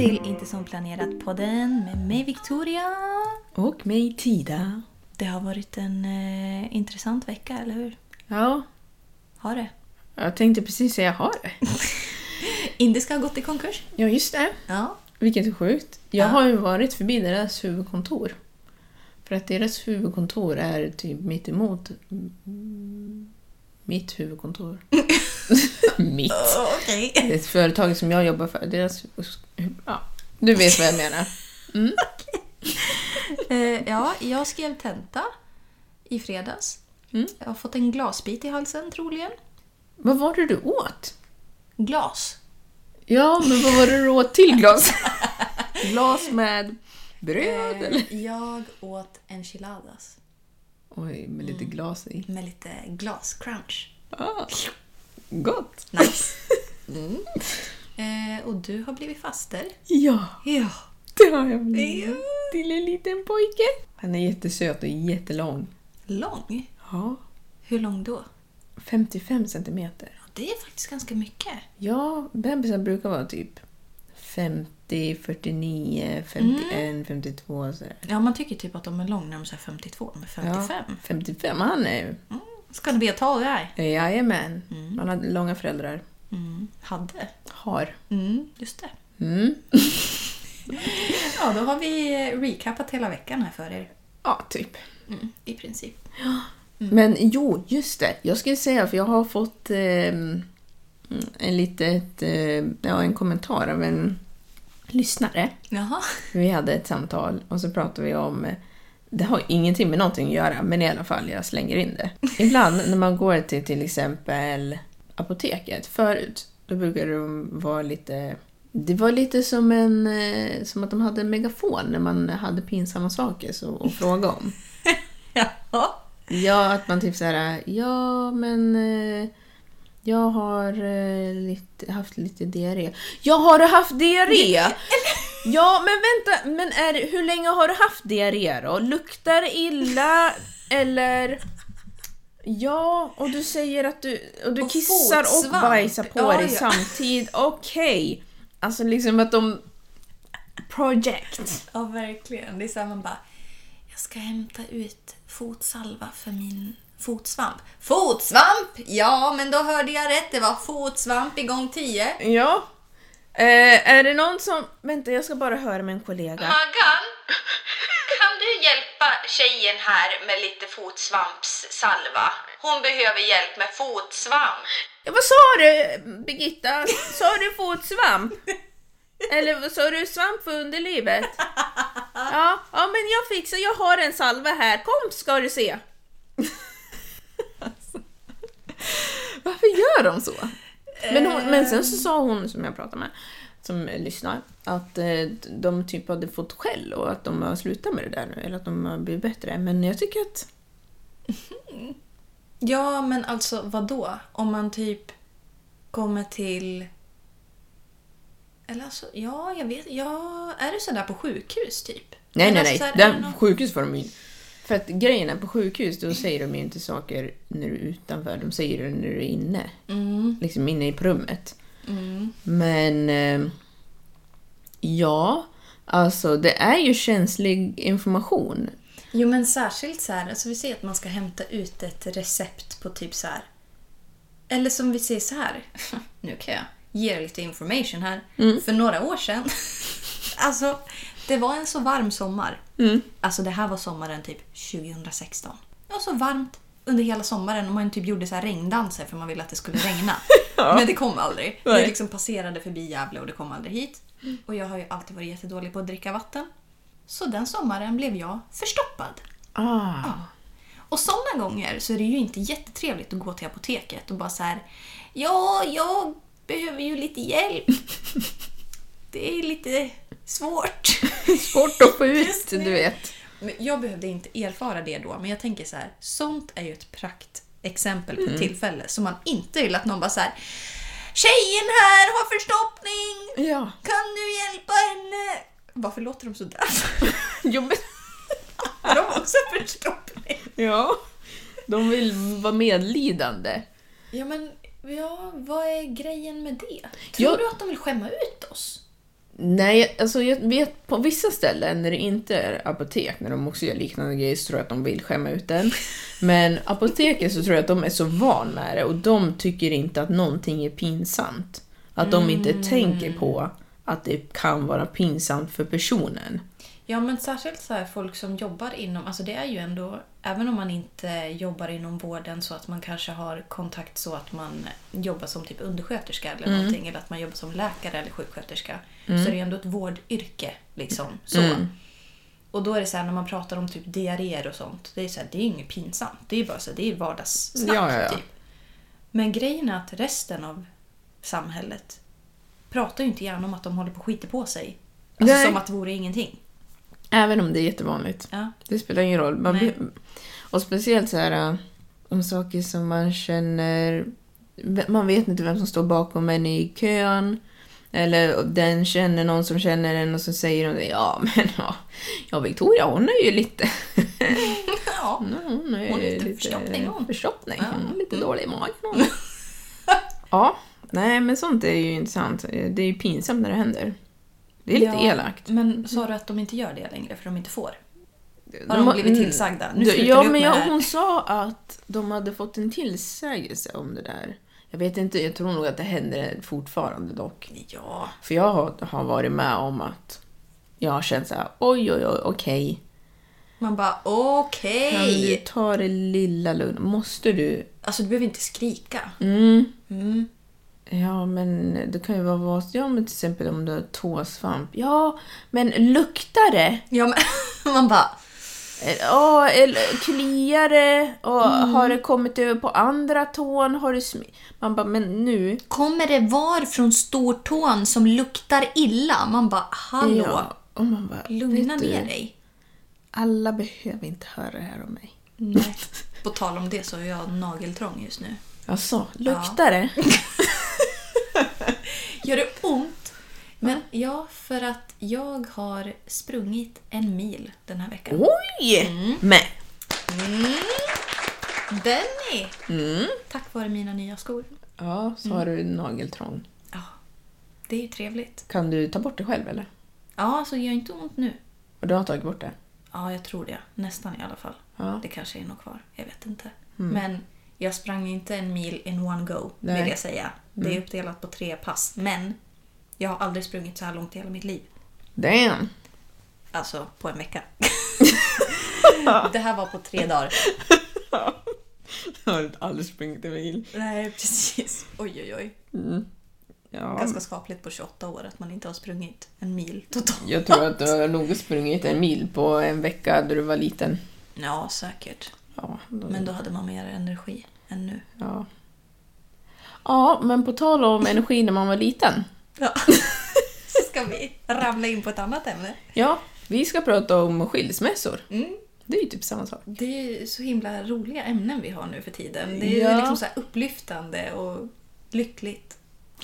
Till Inte som planerat-podden med mig Victoria. Och mig Tida. Det har varit en eh, intressant vecka, eller hur? Ja, Har det? jag tänkte precis säga har det. Indiska har gått i konkurs. Ja, just det. Ja. Vilket är sjukt. Jag Ja. har ju varit förbi deras huvudkontor. För att deras huvudkontor är typ mitt emot mm, mitt huvudkontor. mitt. Okej. Det är ett företag som jag jobbar för. Deras... Ja, du vet vad jag menar. Eh, ja, jag skrev tenta i fredags. Mm. Jag har fått en glasbit i halsen troligen. Vad var det du åt? Glas. Ja, men vad var det du åt till glas? glas med bröd Eh, eller? jag åt enchiladas Oj, med lite glas i. med lite glascrunch. Ah, gott! Nice. Mm. Eh, och du har blivit faster. Ja, Ja. det har jag blivit. Ja. Till en liten pojke. Han är jättesöt och jättelång. Lång? Ja, Hur lång då? 55 centimeter. Ja, det är faktiskt ganska mycket. Ja, bebisar brukar vara typ 50, 49, 51, 52 sådär. Ja, man tycker typ att de är lång när de är 52, de är 55. Ja, 55, han är It's gonna be guy. Jajamän. Han har långa föräldrar. Mm. Hade. Har. Mm, just det. Mm. Ja, då har vi recapat hela veckan här för er. Ja, typ. Mm, I princip. Men jo, just det. Jag skulle säga, för jag har fått eh, en litet, eh, ja, en kommentar av en lyssnare. Jaha. Vi hade ett samtal och så pratade vi om, eh, det har ingenting med någonting att göra, men i alla fall, jag slänger in det. Ibland när man går till till exempel apoteket, förut, då brukade de vara lite det var lite som, en, eh, som att de hade en megafon när man hade pinsamma saker så, att fråga om. Jaha. Ja, att man typ såhär, ja men eh, jag har eh, lite, haft lite diarré. Ja, har du haft diarré? Ja, men vänta, men är, hur länge har du haft diarré då? Luktar det illa eller? Ja, och du säger att du, och du Och kissar och bajsar på Ja, dig ja. samtidigt. Okej. Alltså liksom att de... Project. Ja, verkligen. Det är så här man bara... Jag ska hämta ut fotsalva för min fotsvamp. Fotsvamp! Ja, men då hörde jag rätt. Det var fotsvamp i gång 10. Ja. Eh, är det någon som... Vänta, jag ska bara höra med en kollega. Maggan, kan du hjälpa tjejen här med lite fotsvampssalva? Hon behöver hjälp med fotsvamp. Ja, vad sa du, Birgitta? Sa du fotsvamp? Eller vad sa du svamp för underlivet? Ja, ja, men jag fixar, jag har en salva här. Kom ska du se. Varför gör de så? Men, hon, men sen så sa hon, som jag pratade med, som lyssnar att eh, de typ hade fått skäll och att de har slutat med det där nu, eller att de har blivit bättre. Men jag tycker att... Ja, men alltså vad då? Om man typ kommer till... Eller alltså, ja, jag vet. Ja, är det sådär på sjukhus typ? Nej, nej, alltså nej. så här, Där, någon- sjukhus får de ju... För att grejen är, på sjukhus då säger de ju inte saker när du är utanför, de säger det när du är inne. Mm, Liksom inne i rummet. mm. Men... Eh, ja, alltså det är ju känslig information. Jo, men särskilt så här, alltså vi säger att man ska hämta ut ett recept på typ så här. Eller som vi säger så här. Nu kan jag ge er lite information här. För några år sedan. alltså, det var en så varm sommar. Alltså det här var sommaren typ 2016. Det var så varmt under hela sommaren och man typ gjorde så här regndanser för man ville att det skulle regna. Men det kom aldrig. Nej. Jag liksom passerade förbi Gävle och det kom aldrig hit. Och jag har ju alltid varit jättedålig på att dricka vatten. Så den sommaren blev jag förstoppad. Ah. Och sådana gånger så är det ju inte jättetrevligt att gå till apoteket och bara så här. Ja, jag behöver ju lite hjälp. Det är lite svårt. Svårt att få ut, du vet. Men jag behövde inte erfara det då, men jag tänker så här. Sånt är ju ett praktexempel på ett tillfälle som man inte vill att någon bara så här. Tjejen här har förstoppning! Ja. Kan du hjälpa henne? Varför låter de sådär? Jo, men... Har de också förstoppning? Ja. De vill vara medlidande. Ja, men ja, vad är grejen med det? Tror Jag- du att de vill skämma ut oss? Nej, alltså jag vet på vissa ställen när det inte är apotek, när de också gör liknande grejer, så tror jag att de vill skämma ut den. Men apoteket så tror jag att de är så van med det och de tycker inte att någonting är pinsamt. Att de inte tänker på att det kan vara pinsamt för personen. Ja, men särskilt så här, folk som jobbar inom... Alltså det är ju ändå... Även om man inte jobbar inom vården så att man kanske har kontakt så att man jobbar som typ undersköterska eller någonting, eller att man jobbar som läkare eller sjuksköterska, så är det ju ändå ett vårdyrke. Liksom, så. Och då är det så här när man pratar om typ diarréer och sånt, det är så här, det är inget pinsamt. Det är bara så här, det är vardagssnack. Ja, ja, ja. Typ. Men grejen är att resten av samhället pratar ju inte gärna om att de håller på att skita på sig. Alltså Nej. som att det vore ingenting. Även om det är jättevanligt. Ja. Det spelar ingen roll. Man och speciellt så här äh, om saker som man känner... Man vet inte vem som står bakom en i kön. Eller den känner någon som känner en och så säger de. Ja, men ja, ja Victoria hon är ju lite... Ja. Hon är, Hon är lite förstoppning, hon. Förstoppning. Ja. Hon är lite dålig i magen hon. Ja, nej men sånt är ju intressant. Det är ju pinsamt när det händer. Det är lite Ja, elakt. Men sa du att de inte gör det längre för de inte får? Har De de blivit tillsagda? Nu ja, men med ja, det här. hon sa att de hade fått en tillsägelse om det där. Jag vet inte, jag tror nog att det händer fortfarande dock. Ja. För jag har, har varit med om att jag har känt så här, oj, oj, oj, okej. Man bara Kan okej. du ta det lilla lugnt? Måste du? Alltså du behöver inte skrika. Mm. Mm. Ja, men det kan ju vara vad... Ja, men till exempel om du har tåsvamp. Ja, men luktar det? Ja, men man bara Eh, Ja, eller kliar det? Och har det kommit över på andra tån? Har det smi- Man bara, men nu... Kommer det var från stortån som luktar illa? Man bara hallå. Ja, och man bara, Lugna vet du, ner dig. Alla behöver inte höra det här om mig. Nej. På tal om det så har jag nageltrång just nu. Alltså, luktar det? Gör det ont? Men ja, för att jag har sprungit en mil den här veckan. Oj! Men, Benny! mm. Tack vare mina nya skor. ja, så har du nageltrång. Ja, det är ju trevligt. Kan du ta bort det själv eller? Ja, alltså det gör inte ont nu. Och du har tagit bort det? Ja, jag tror det. Nästan i alla fall. Ja. Det kanske är något kvar. Jag vet inte. Men jag sprang inte en mil in one go, Nej. vill jag säga. Det är uppdelat på tre pass. Men jag har aldrig sprungit så här långt i hela mitt liv. Damn! Alltså på en vecka. det här var på tre dagar. Jag har aldrig sprungit en mil. Nej, precis. Oj, oj, oj. Ja, Ganska skapligt på 28 år att man inte har sprungit en mil totalt. jag tror att du har nog sprungit en mil på en vecka då du var liten. Ja, säkert. Ja, då, Men då hade man mer energi än nu. ja. Ja, men på tal om energi när man var liten. Ja. ska vi ramla in på ett annat ämne. Ja, vi ska prata om skilsmässor. Mm. Det är ju typ samma sak. Det är så himla roliga ämnen vi har nu för tiden. Det är Ja. liksom så här upplyftande och lyckligt.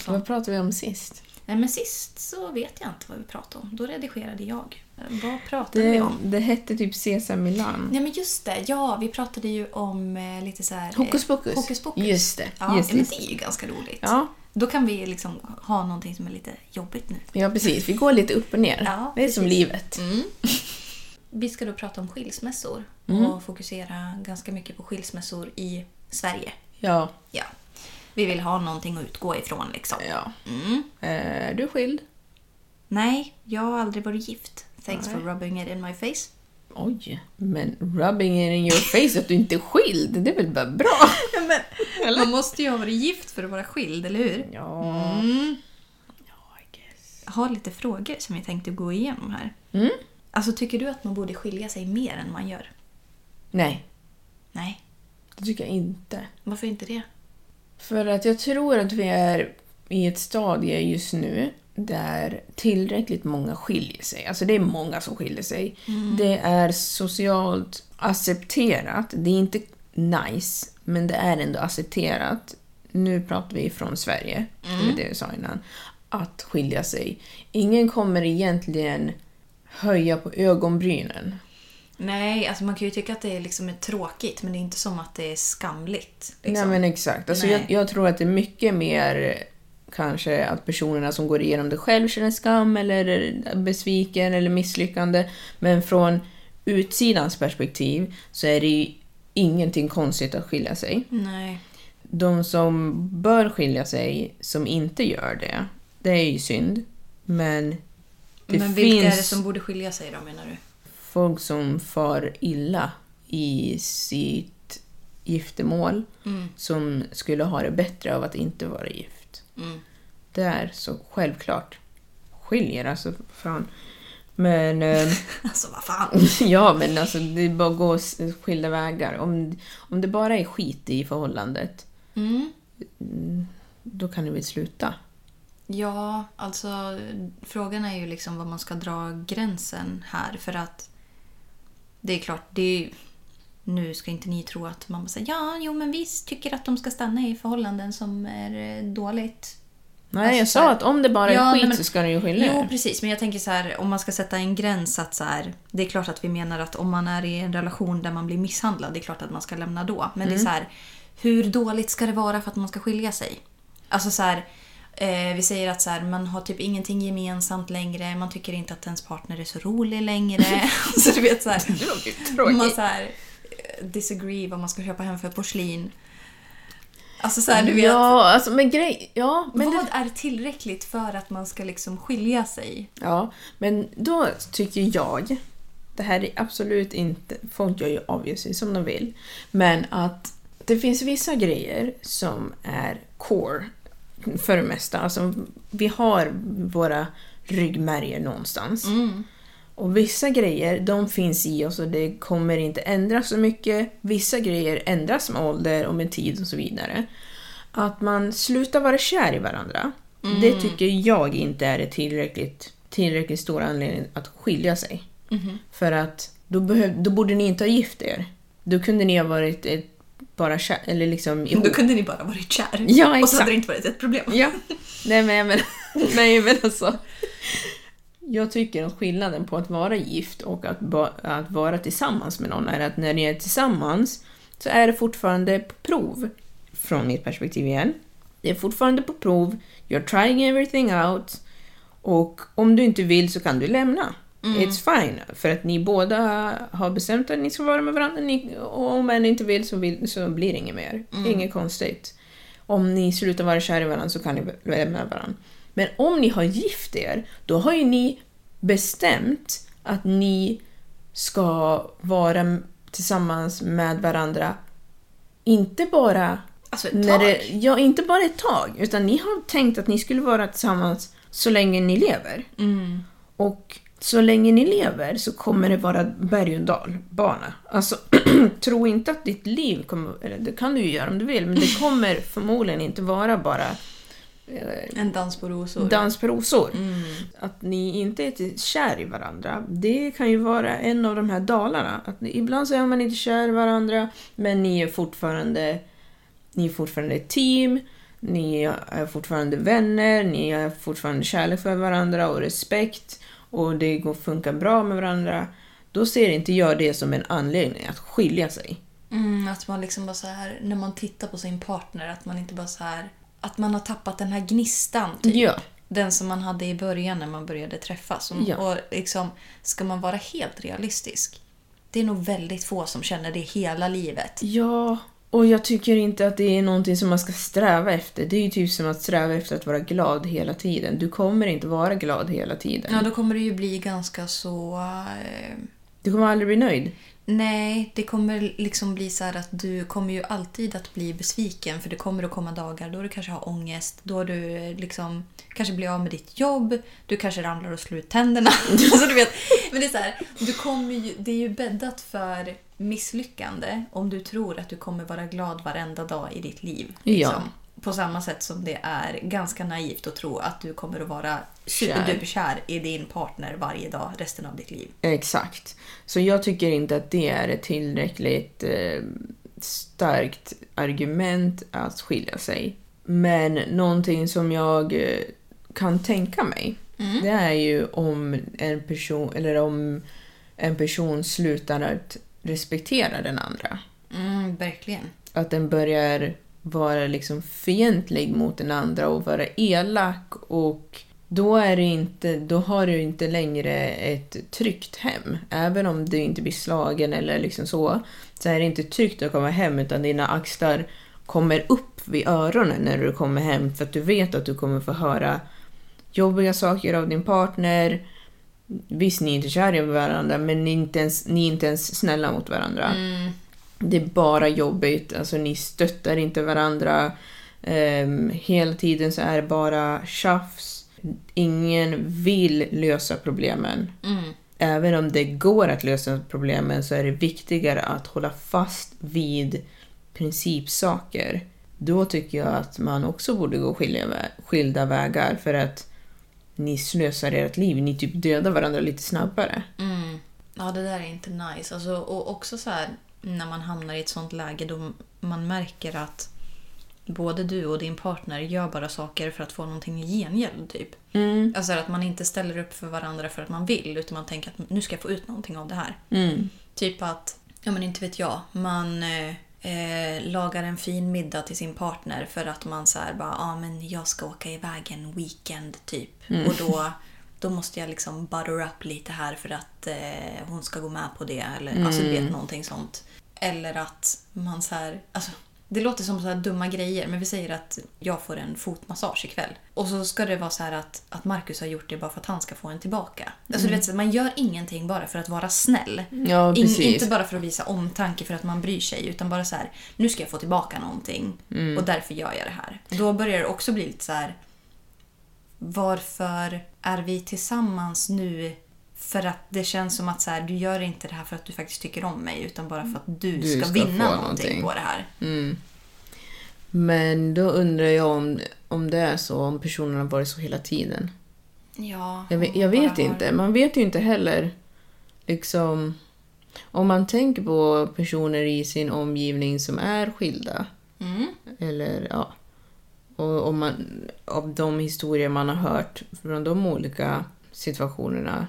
Vad pratade vi om sist? Nej, men sist så vet jag inte vad vi pratade om. Då redigerade jag. Vad pratade vi Det, om? det hette typ Cesar Milan. Nej men just det, ja vi pratade ju om eh, lite så här... eh, Hokus pokus. Hokus pokus. Just det, Ja, just men det. det är ju ganska roligt. Ja, Då kan vi liksom ha någonting som är lite jobbigt nu. ja, precis. Vi går lite upp och ner. Ja, det är som precis. livet. Vi ska då prata om skilsmässor Mm. och fokusera ganska mycket på skilsmässor i Sverige. Ja. Ja. Vi vill ha någonting att utgå ifrån liksom. ja. Mm. Är du skild? Nej, jag har aldrig varit gift. Thanks for rubbing it in my face. Oj, men rubbing it in your face att du inte är skild, det är väl bara bra? Men, man måste ju ha varit gift för att vara skild, eller hur? Ja, Mm. ja I guess. Jag har lite frågor som jag tänkte gå igenom här. Mm? Alltså, tycker du att man borde skilja sig mer än man gör? Nej, Nej. det tycker jag inte. Varför inte det? För att jag tror att vi är i ett stadie just nu där tillräckligt många skiljer sig. Alltså det är många som skiljer sig. Det är socialt accepterat. Det är inte nice, men det är ändå accepterat. Nu pratar vi från Sverige, var det jag sa innan. Att skilja sig. Ingen kommer egentligen höja på ögonbrynen. Nej, alltså man kan ju tycka att det är liksom är tråkigt men det är inte som att det är skamligt. Liksom. Nej men exakt. Alltså jag, jag tror att det är mycket mer kanske att personerna som går igenom det själv känner skam eller besviken eller misslyckande. Men från utsidans perspektiv så är det ju ingenting konstigt att skilja sig. Nej. De som bör skilja sig, som inte gör det, det är ju synd. Men det men vilka finns är det som borde skilja sig då menar du? folk som far illa i sitt giftermål Mm. som skulle ha det bättre av att inte vara gift. Mm. Det är så självklart. Skiljer alltså, fan. Men eh, Alltså vad fan. ja, men alltså det är bara att gå skilda vägar. Om, om det bara är skit i förhållandet, Mm. då kan det väl sluta. Ja, alltså frågan är ju liksom var man ska dra gränsen här för att det är klart, det är nu ska inte ni tro att man bara säger ja, jo men vi tycker att de ska stanna i förhållanden som är eh, dåligt. Nej, Alltså, jag sa här- att om det bara är Ja, skit men- så ska ni ju skilja Jo, precis. Men jag tänker så här, om man ska sätta en gräns att så här, det är klart att vi menar att om man är i en relation där man blir misshandlad, det är klart att man ska lämna då. Men det är så här, hur dåligt ska det vara för att man ska skilja sig? Alltså så här, eh, vi säger att så här, man har typ ingenting gemensamt längre, man tycker inte att ens partner är så rolig längre. så du vet så här, Det låter tråkigt. man så här, disagree vad man ska köpa hem för porslin. Alltså så här, du vet. Ja, alltså men grej... Ja, men vad det, är tillräckligt för att man ska liksom skilja sig? Ja, men då tycker jag, det här är absolut inte, folk gör ju obviously som de vill, men att det finns vissa grejer som är core för det mesta. Alltså, vi har våra ryggmärger någonstans. Och vissa grejer, de finns i oss och det kommer inte ändras så mycket. Vissa grejer ändras med ålder och med tid och så vidare. Att man slutar vara kär i varandra, det tycker jag inte är ett tillräckligt, tillräckligt stor anledning att skilja sig. För att då, behöv, då borde ni inte ha gift er. Då kunde ni ha varit ett, bara kär, eller liksom ihop. Då kunde ni bara varit kär. Ja, Och så exakt. hade det inte varit ett problem. Ja. Nej men jag menar, nej, men alltså. Jag tycker att skillnaden på att vara gift och att, att vara tillsammans med någon är att när ni är tillsammans så är det fortfarande på prov. Från mitt perspektiv igen. Det är fortfarande på prov. You're trying everything out. Och om du inte vill så kan du lämna. It's fine. För att ni båda har bestämt att ni ska vara med varandra. Ni, och om en inte vill så, vill, så blir det inget mer. Inget konstigt. Om ni slutar vara kära i varandra så kan ni lämna varandra. Men om ni har gift er, då har ju ni bestämt att ni ska vara tillsammans med varandra. Inte bara Alltså ett när tag. det, ja, inte bara ett tag, utan ni har tänkt att ni skulle vara tillsammans så länge ni lever. Mm. Och så länge ni lever så kommer det vara berg och dalbana. Alltså, tro inte att ditt liv kommer... Eller det kan du ju göra om du vill, men det kommer förmodligen inte vara bara En dans på rosor. dans på rosor. Mm. Att ni inte är kär i varandra, det kan ju vara en av de här dalarna. Att ni, ibland så är man inte kär i varandra, men ni är fortfarande, ni är fortfarande ett team, ni är fortfarande vänner, ni har fortfarande kärlek för varandra och respekt och det går funkar bra med varandra. Då ser inte jag det som en anledning att skilja sig. Mm, att man liksom bara så här, när man tittar på sin partner, att man inte bara så här... Att man har tappat den här gnistan, typ. Ja. Den som man hade i början när man började träffas. Och, Ja. och liksom, ska man vara helt realistisk, det är nog väldigt få som känner det hela livet. Ja, och jag tycker inte att det är någonting som man ska sträva efter. Det är ju typ som att sträva efter att vara glad hela tiden. Du kommer inte vara glad hela tiden. Ja, då kommer det ju bli ganska så... Eh, Du kommer aldrig bli nöjd. Nej, det kommer liksom bli så här att du kommer ju alltid att bli besviken för det kommer att komma dagar då du kanske har ångest, då du liksom kanske blir av med ditt jobb, du kanske ramlar och slår ut tänderna. så du vet, men det är så här, du kommer ju, det är ju bäddat för misslyckande om du tror att du kommer vara glad varenda dag i ditt liv. Liksom. Ja. På samma sätt som det är ganska naivt att tro att du kommer att vara Kär. superduperkär i din partner varje dag resten av ditt liv. Exakt. Så jag tycker inte att det är ett tillräckligt eh, starkt argument att skilja sig. Men någonting som jag eh, kan tänka mig, det är ju om en person, eller om en person slutar att respektera den andra. Mm, verkligen. Att den börjar vara liksom fientlig mot den andra och vara elak och då, är det inte, då har du inte längre ett tryggt hem. Även om du inte blir slagen eller liksom så, så är det inte tryggt att komma hem utan dina axlar kommer upp vid öronen när du kommer hem för att du vet att du kommer få höra jobbiga saker av din partner. Visst, ni är inte kära i varandra men ni är inte ens, ni är inte ens snälla mot varandra. Mm. Det är bara jobbigt, alltså ni stöttar inte varandra. Ehm, hela tiden så är det bara tjafs. Ingen vill lösa problemen. Även om det går att lösa problemen så är det viktigare att hålla fast vid principsaker. Då tycker jag att man också borde gå skilda vägar för att ni slösar ert liv. Ni typ dödar varandra lite snabbare. Mm. Ja, det där är inte nice. Alltså, och också så här, när man hamnar i ett sånt läge då man märker att både du och din partner gör bara saker för att få någonting i gengäld. Typ. Mm. Alltså att man inte ställer upp för varandra för att man vill utan man tänker att nu ska jag få ut någonting av det här. Mm. Typ att, ja men inte vet jag, man eh, eh, lagar en fin middag till sin partner för att man så här bara, ja ah, men jag ska åka iväg en weekend typ. Och då, då måste jag liksom butter up lite här för att eh, hon ska gå med på det. Eller alltså du vet någonting sånt. Eller att man så här, alltså det låter som så här dumma grejer, men vi säger att jag får en fotmassage ikväll. Och så ska det vara så här att, att Marcus har gjort det bara för att han ska få en tillbaka. Alltså, du vet, så man gör ingenting bara för att vara snäll. Ja, In, inte bara för att visa omtanke för att man bryr sig, utan bara så här, nu ska jag få tillbaka någonting och därför gör jag det här. Då börjar det också bli lite så här, varför är vi tillsammans nu för att det känns som att så här, du gör inte det här för att du faktiskt tycker om mig utan bara för att du, Du ska, ska vinna någonting, någonting. på det här. Men då undrar jag om, om det är så, om personen har varit så hela tiden. Ja, Jag jag vet bara har- inte. Man vet ju inte heller. Liksom, om man tänker på personer i sin omgivning som är skilda. Mm. Eller ja. Och om man, av de historier man har hört från de olika situationerna.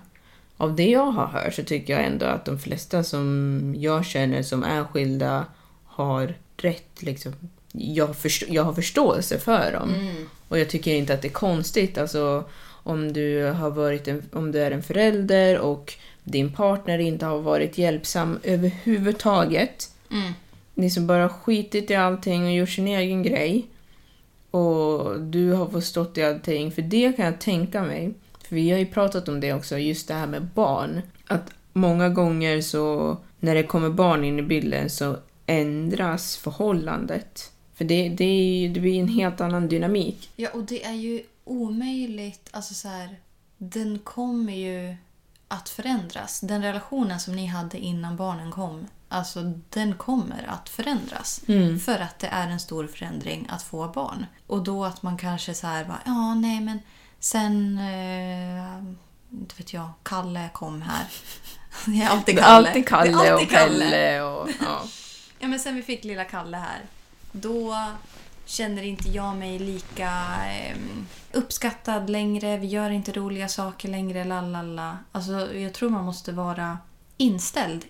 Av det jag har hört så tycker jag ändå att de flesta som jag känner som är skilda har rätt. Liksom. Jag, förstå, jag har förståelse för dem. Och jag tycker inte att det är konstigt. Alltså, om du, har varit en, om du är en förälder och din partner inte har varit hjälpsam överhuvudtaget. Mm. Ni som bara skitit i allting och gjort sin egen grej. Och du har förstått i allting. För det kan jag tänka mig. För vi har ju pratat om det också, just det här med barn. Att många gånger så, när det kommer barn in i bilden så ändras förhållandet. För det, det, är ju- det blir en helt annan dynamik. Ja, och det är ju omöjligt. Alltså så här, den kommer ju att förändras. Den relationen som ni hade innan barnen kom, alltså den kommer att förändras. För att det är en stor förändring att få barn. Och då att man kanske så här bara, ja nej men sen, eh, inte vet jag, Kalle kom här. Det är alltid Det är Kalle. alltid Kalle är alltid och Pelle och... Ja. Ja, men sen vi fick lilla Kalle här, då känner inte jag mig lika eh, uppskattad längre. Vi gör inte roliga saker längre. Lalala. Alltså, jag tror man måste vara inställd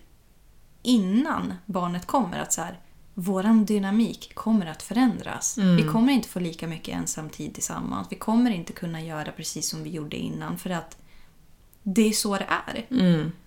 innan barnet kommer. Att så här, våran dynamik kommer att förändras. Vi kommer inte få lika mycket ensamtid tillsammans. Vi kommer inte kunna göra precis som vi gjorde innan. För att det är så det är.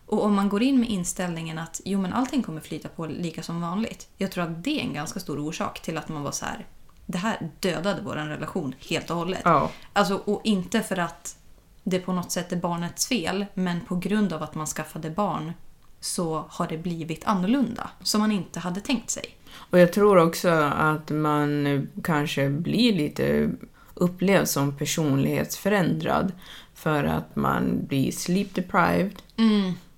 Och om man går in med inställningen att jo, men allting kommer flyta på lika som vanligt. Jag tror att det är en ganska stor orsak till att man var så här. Det här dödade vår relation helt och hållet. Ja. Alltså, och inte för att det på något sätt är barnets fel, men på grund av att man skaffade barn så har det blivit annorlunda. Som man inte hade tänkt sig. Och jag tror också att man kanske blir lite upplevd som personlighetsförändrad för att man blir sleep deprived,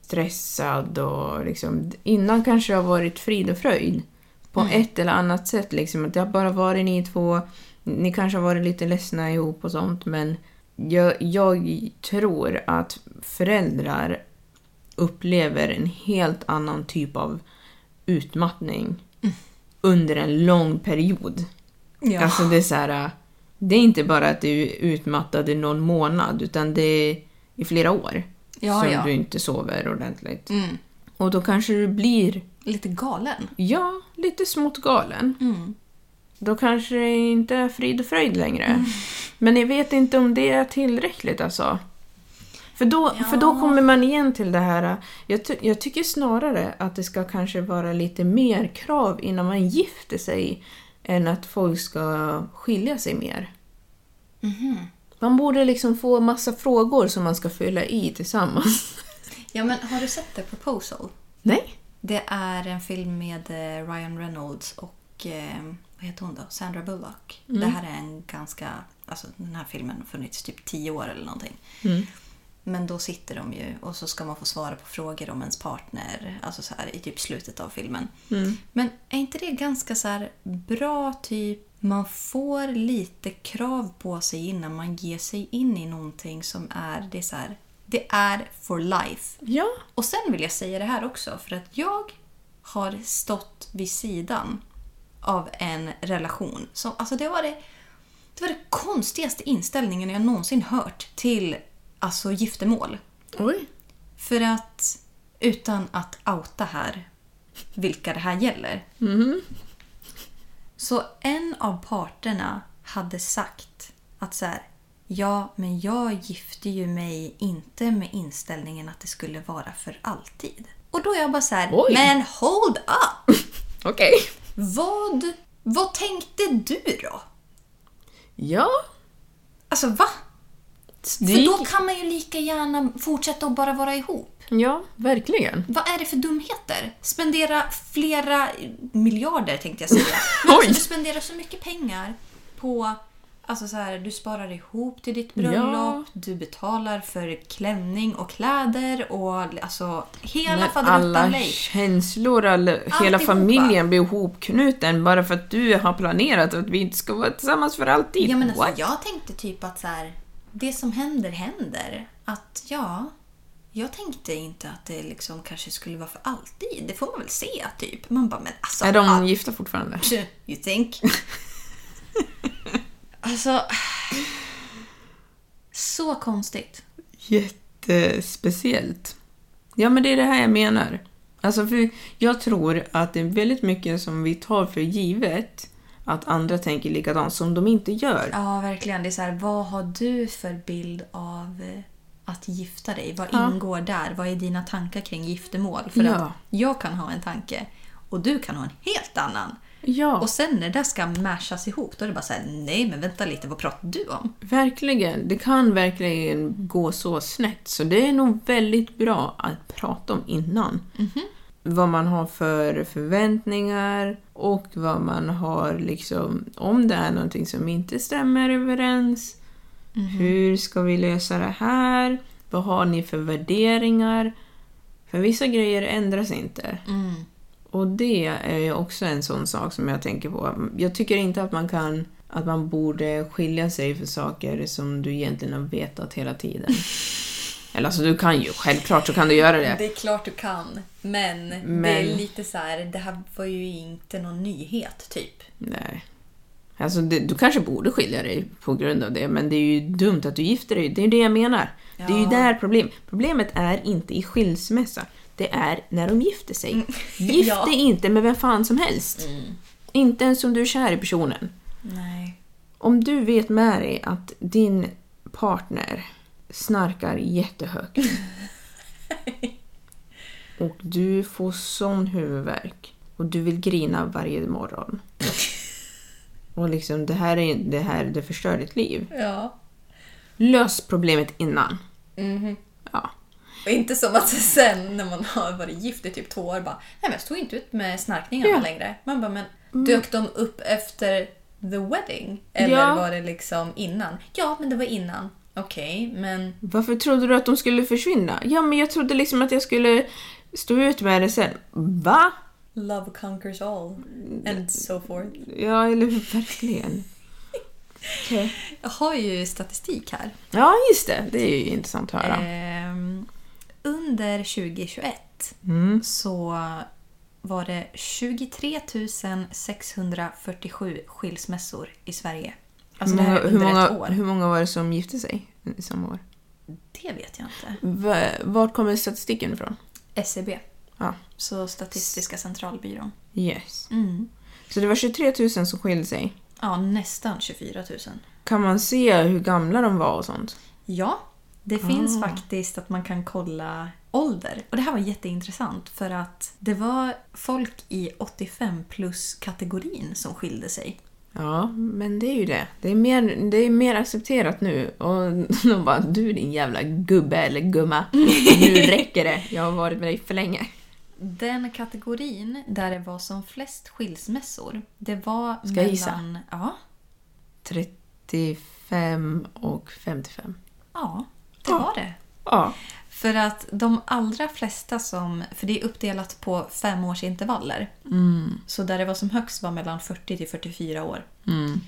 stressad och liksom innan kanske det har varit frid och fröjd på ett eller annat sätt. Liksom, att det har bara varit ni två, ni kanske har varit lite ledsna ihop och sånt men jag, jag tror att föräldrar upplever en helt annan typ av utmattning under en lång period. Ja. Alltså det är så här, det är inte bara att du är utmattad i någon månad utan det är i flera år Ja, som ja. du inte sover ordentligt. Mm. Och då kanske du blir, Lite galen. ja, lite smått galen. Mm. Då kanske det inte är frid och fröjd längre. Mm. Men jag vet inte om det är tillräckligt alltså. För då, för då kommer man igen till det här, jag, ty- jag tycker snarare att det ska kanske vara lite mer krav innan man gifter sig än att folk ska skilja sig mer. Mhm. Man borde liksom få massa frågor som man ska fylla i tillsammans. Ja, men har du sett The Proposal? Nej? Det är en film med eh, Ryan Reynolds och eh, vad heter hon då? Sandra Bullock. Det här är en ganska... Alltså den här filmen har funnits typ tio år eller någonting. Men då sitter de ju och så ska man få svara på frågor om ens partner. Alltså så här i typ slutet av filmen. Men är inte det ganska så här bra typ... Man får lite krav på sig innan man ger sig in i någonting som är... Det är så här, det är for life. Ja. Och sen vill jag säga det här också, för att jag har stått vid sidan av en relation. Som, alltså det, var det, det var det konstigaste inställningen jag någonsin hört till alltså, giftermål. Oj. För att, utan att outa här vilka det här gäller. Så en av parterna hade sagt att så här, ja, men jag gifte ju mig inte med inställningen att det skulle vara för alltid. Och då är jag bara så här, Oj. men hold up! Okej. Vad, vad tänkte du då? Ja. Alltså va? För då kan man ju lika gärna fortsätta att bara vara ihop. Ja, verkligen. Vad är det för dumheter? Spendera flera miljarder tänkte jag säga. Men Oj. alltså, du spenderar så mycket pengar på... Alltså så här, du sparar ihop till ditt bröllop, Ja. du betalar för klänning och kläder och alltså hela När faderuttan alla lej. känslor, all, hela Alltihopa. familjen blir ihopknuten bara för att du har planerat att vi inte ska vara tillsammans för alltid. Ja, men alltså, What? jag tänkte typ att så här, det som händer händer. Att ja, jag tänkte inte att det liksom kanske skulle vara för alltid. Det får man väl se typ. Man bara, men alltså... Är de all- gifta fortfarande? You think? alltså... Så konstigt. Jättespeciellt. Ja, men det är det här jag menar. Alltså, för jag tror att det är väldigt mycket som vi tar för givet att andra tänker likadant som de inte gör. Ja, verkligen. Det är så här, vad har du för bild av eh, att gifta dig? Vad Ja. ingår där? Vad är dina tankar kring giftermål? För Ja. att jag kan ha en tanke och du kan ha en helt annan. Ja, Och sen när det ska mashas ihop, då är det bara så här, nej men vänta lite, vad pratar du om? verkligen. Det kan verkligen gå så snett. Så det är nog väldigt bra att prata om innan. Vad man har för förväntningar och vad man har liksom, om det är någonting som inte stämmer överens. Hur ska vi lösa det här? Vad har ni för värderingar? För vissa grejer ändras inte. Mm. Och det är ju också en sån sak som jag tänker på. Jag tycker inte att man kan att man borde skilja sig för saker som du egentligen har vetat hela tiden. Eller alltså du kan ju, självklart så kan du göra det. Det är klart du kan. Men, det Men- är lite så här, det här var ju inte någon nyhet typ. Nej. Alltså det, du kanske borde skilja dig på grund av det, men det är ju dumt att du gifter dig. Det är ju det jag menar. Det är ju Ja. där problem. Problemet är inte i skilsmässa. Det är när de gifter sig. Gift Mm. Ja. dig inte med vem fan som helst. Inte ens om du är kär i personen. Nej. Om du vet med dig att din partner snarkar jättehögt och du får sån huvudvärk och du vill grina varje morgon. Och liksom, det här, är, det här det förstör ditt liv. Ja. Lös problemet innan. Mhm. Ja. Och inte som att sen när man har varit gift i typ två år bara Nej men jag stod inte ut med snarkningarna Ja. längre. Man bara men dök de upp efter the wedding? Eller Ja. var det liksom innan? Ja men det var innan. Okej men Varför trodde du att de skulle försvinna? Ja, men jag trodde liksom att jag skulle stå ut med det sen. Va? love conquers all. And so forth. Ja, eller? Verkligen. Okej. Jag har ju statistik här. Ja, just det. Det är ju intressant att höra. Ehm, under 2021 Mm. så var det 23 647 skilsmässor i Sverige. Alltså många, hur, många, år. hur många var det som gifte sig samma år? Det vet jag inte. Va, vart kommer statistiken ifrån? SCB, Ja, så Statistiska centralbyrån. yes. Mm. Så det var 23 000 som skilde sig. Ja, nästan 24 000. Kan man se hur gamla de var och sånt? Ja, det finns Ah. faktiskt att man kan kolla ålder. Och det här var jätteintressant för att det var folk i 85 plus-kategorin som skilde sig. Ja, men det är ju det. Det är mer, det är mer accepterat nu. Och de bara, du din jävla gubbe eller gumma. Nu räcker det. Jag har varit med dig för länge. Den kategorin där det var som flest skilsmässor, det var Ska jag gissa? mellan... Ja, 35 och 55. ja, det Ja. var det. Ja. För att de allra flesta som... För det är uppdelat på femårsintervaller. Mm. Så där det var som högst var mellan 40 till 44 år. Mm.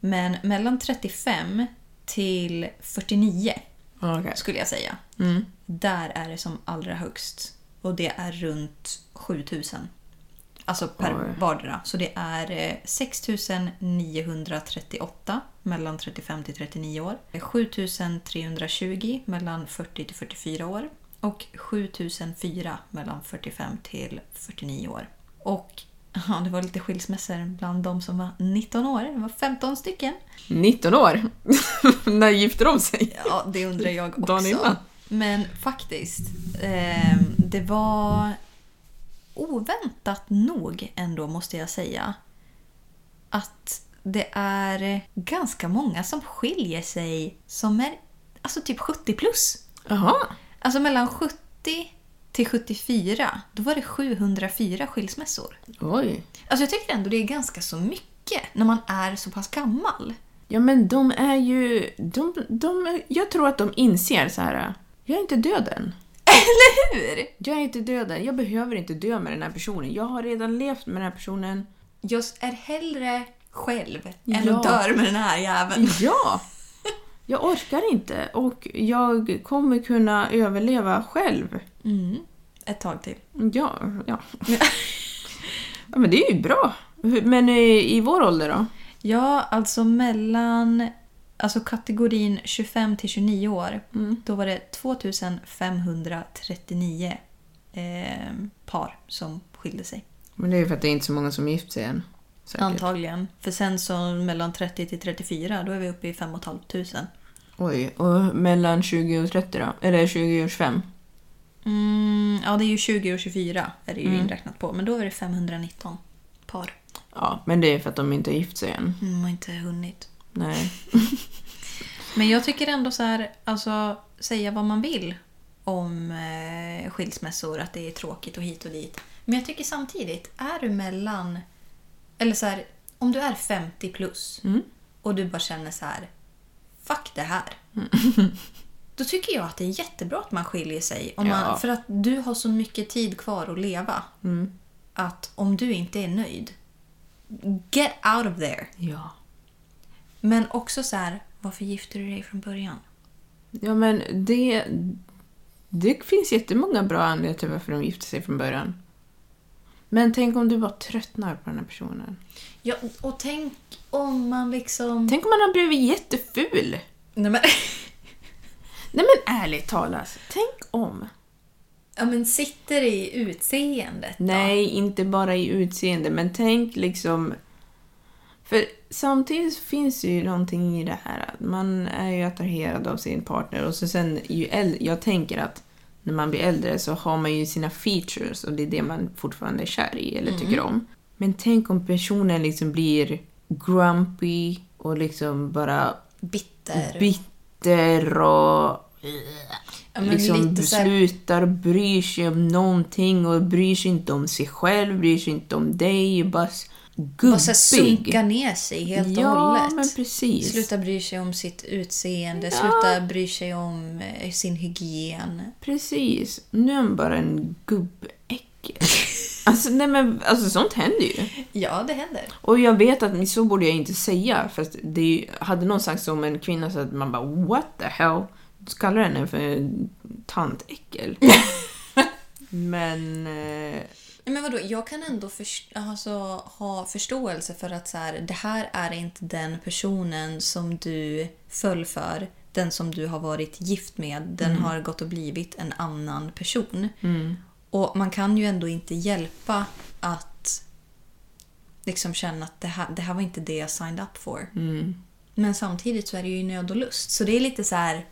Men mellan 35 till 49 Okej. skulle jag säga. Mm. Där är det som allra högst. Och det är runt 7000. Alltså per Oj. vardera. Så det är eh, 6938 mellan 35 till 39 år. 7320 mellan 40 till 44 år. Och 7004 mellan 45 till 49 år. Och ja, det var lite skilsmässor bland de som var 19 år. Det var 15 stycken. 19 år? När gifte de sig? Ja, det undrar jag också. Dagen innan. Men faktiskt, eh, det var oväntat nog ändå måste jag säga att det är ganska många som skiljer sig som är alltså typ 70 plus. Jaha. Alltså mellan 70 till 74, då var det 704 skilsmässor. Oj. Alltså jag tycker ändå det är ganska så mycket när man är så pass gammal. Ja men de är ju... De, de, jag tror att de inser så här. Jag är inte död än. Eller hur? Jag är inte död än. Jag behöver inte dö med den här personen. Jag har redan levt med den här personen. Jag är hellre själv än Ja. att dö med den här jäveln. Ja! Jag orkar inte och jag kommer kunna överleva själv. Mm. Ett tag till. Ja, ja. ja men det är ju bra. Men i, i vår ålder då? Ja, alltså mellan alltså kategorin 25 till 29 år. Då var det 2539 eh, par som skilde sig. Men det är ju för att det är inte så många som gift sig än. Säkert. Antagligen. För sen så mellan 30 till 34 då är vi uppe i 5 500. Oj, och mellan 20 och 30 då? Eller 20 och 25? Mm, ja, det är ju 20 och 24 är det ju Mm. inräknat på. Men då är det 519 par. Ja, men det är för att de inte har gift sig än. Mm, har inte hunnit. Nej. Men jag tycker ändå så här, alltså säga vad man vill om eh, skilsmässor, att det är tråkigt och hit och dit. Men jag tycker samtidigt, är du mellan, eller så här, om du är 50 plus Mm. och du bara känner så här, fuck det här. Då tycker jag att det är jättebra att man skiljer sig. Om Ja. Mm. man, för att du har så mycket tid kvar att leva. Att om du inte är nöjd, get out of there. Ja. Men också så här, varför gifte du dig från början? Ja, men det... Det finns jättemånga bra anledningar till varför de gifte sig från början. Men tänk om du bara tröttnar på den här personen. Ja, och tänk om man liksom... Tänk om man har blivit jätteful. Nej, men... Nej men ärligt talat, tänk om. ja, men sitter det i utseendet då? Nej, inte bara i utseende, men tänk liksom... För samtidigt finns det ju någonting i det här att man är ju attraherad av sin partner och så sen ju äldre, jag tänker att när man blir äldre så har man ju sina features och det är det man fortfarande är kär i eller tycker om. Men tänk om personen liksom blir grumpy och liksom bara Bitter. bitter och Ja, liksom slutar bry sig om någonting och bryr sig inte om sig själv, bryr sig inte om dig, bara s- Bara sunka gubbig. ner sig helt och Ja, hållet. men precis. Sluta bry sig om sitt utseende, Ja. sluta bry sig om eh, sin hygien. Precis. Nu är han bara en gubbäckel. alltså, nej men, alltså sånt händer ju. Ja, det händer. Och jag vet att så borde jag inte säga, för att det hade någon sagt om en kvinna så att man bara what the hell? Du kallar henne för tantäckel. men... Eh, Men vadå, jag kan ändå först- alltså, ha förståelse för att så här, det här är inte den personen som du föll för. Den som du har varit gift med. Den har gått och blivit en annan person. Och man kan ju ändå inte hjälpa att liksom känna att det här, det här var inte det jag signed up for. Men samtidigt så är det ju nöd och lust. Så det är lite så här...